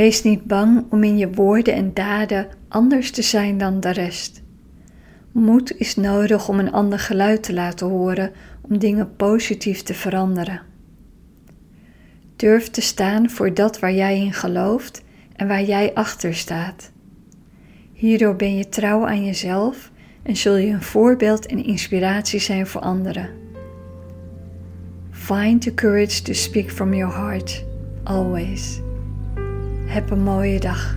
Wees niet bang om in je woorden en daden anders te zijn dan de rest. Moed is nodig om een ander geluid te laten horen om dingen positief te veranderen. Durf te staan voor dat waar jij in gelooft en waar jij achter staat. Hierdoor ben je trouw aan jezelf en zul je een voorbeeld en inspiratie zijn voor anderen. Find the courage to speak from your heart, always. Heb een mooie dag.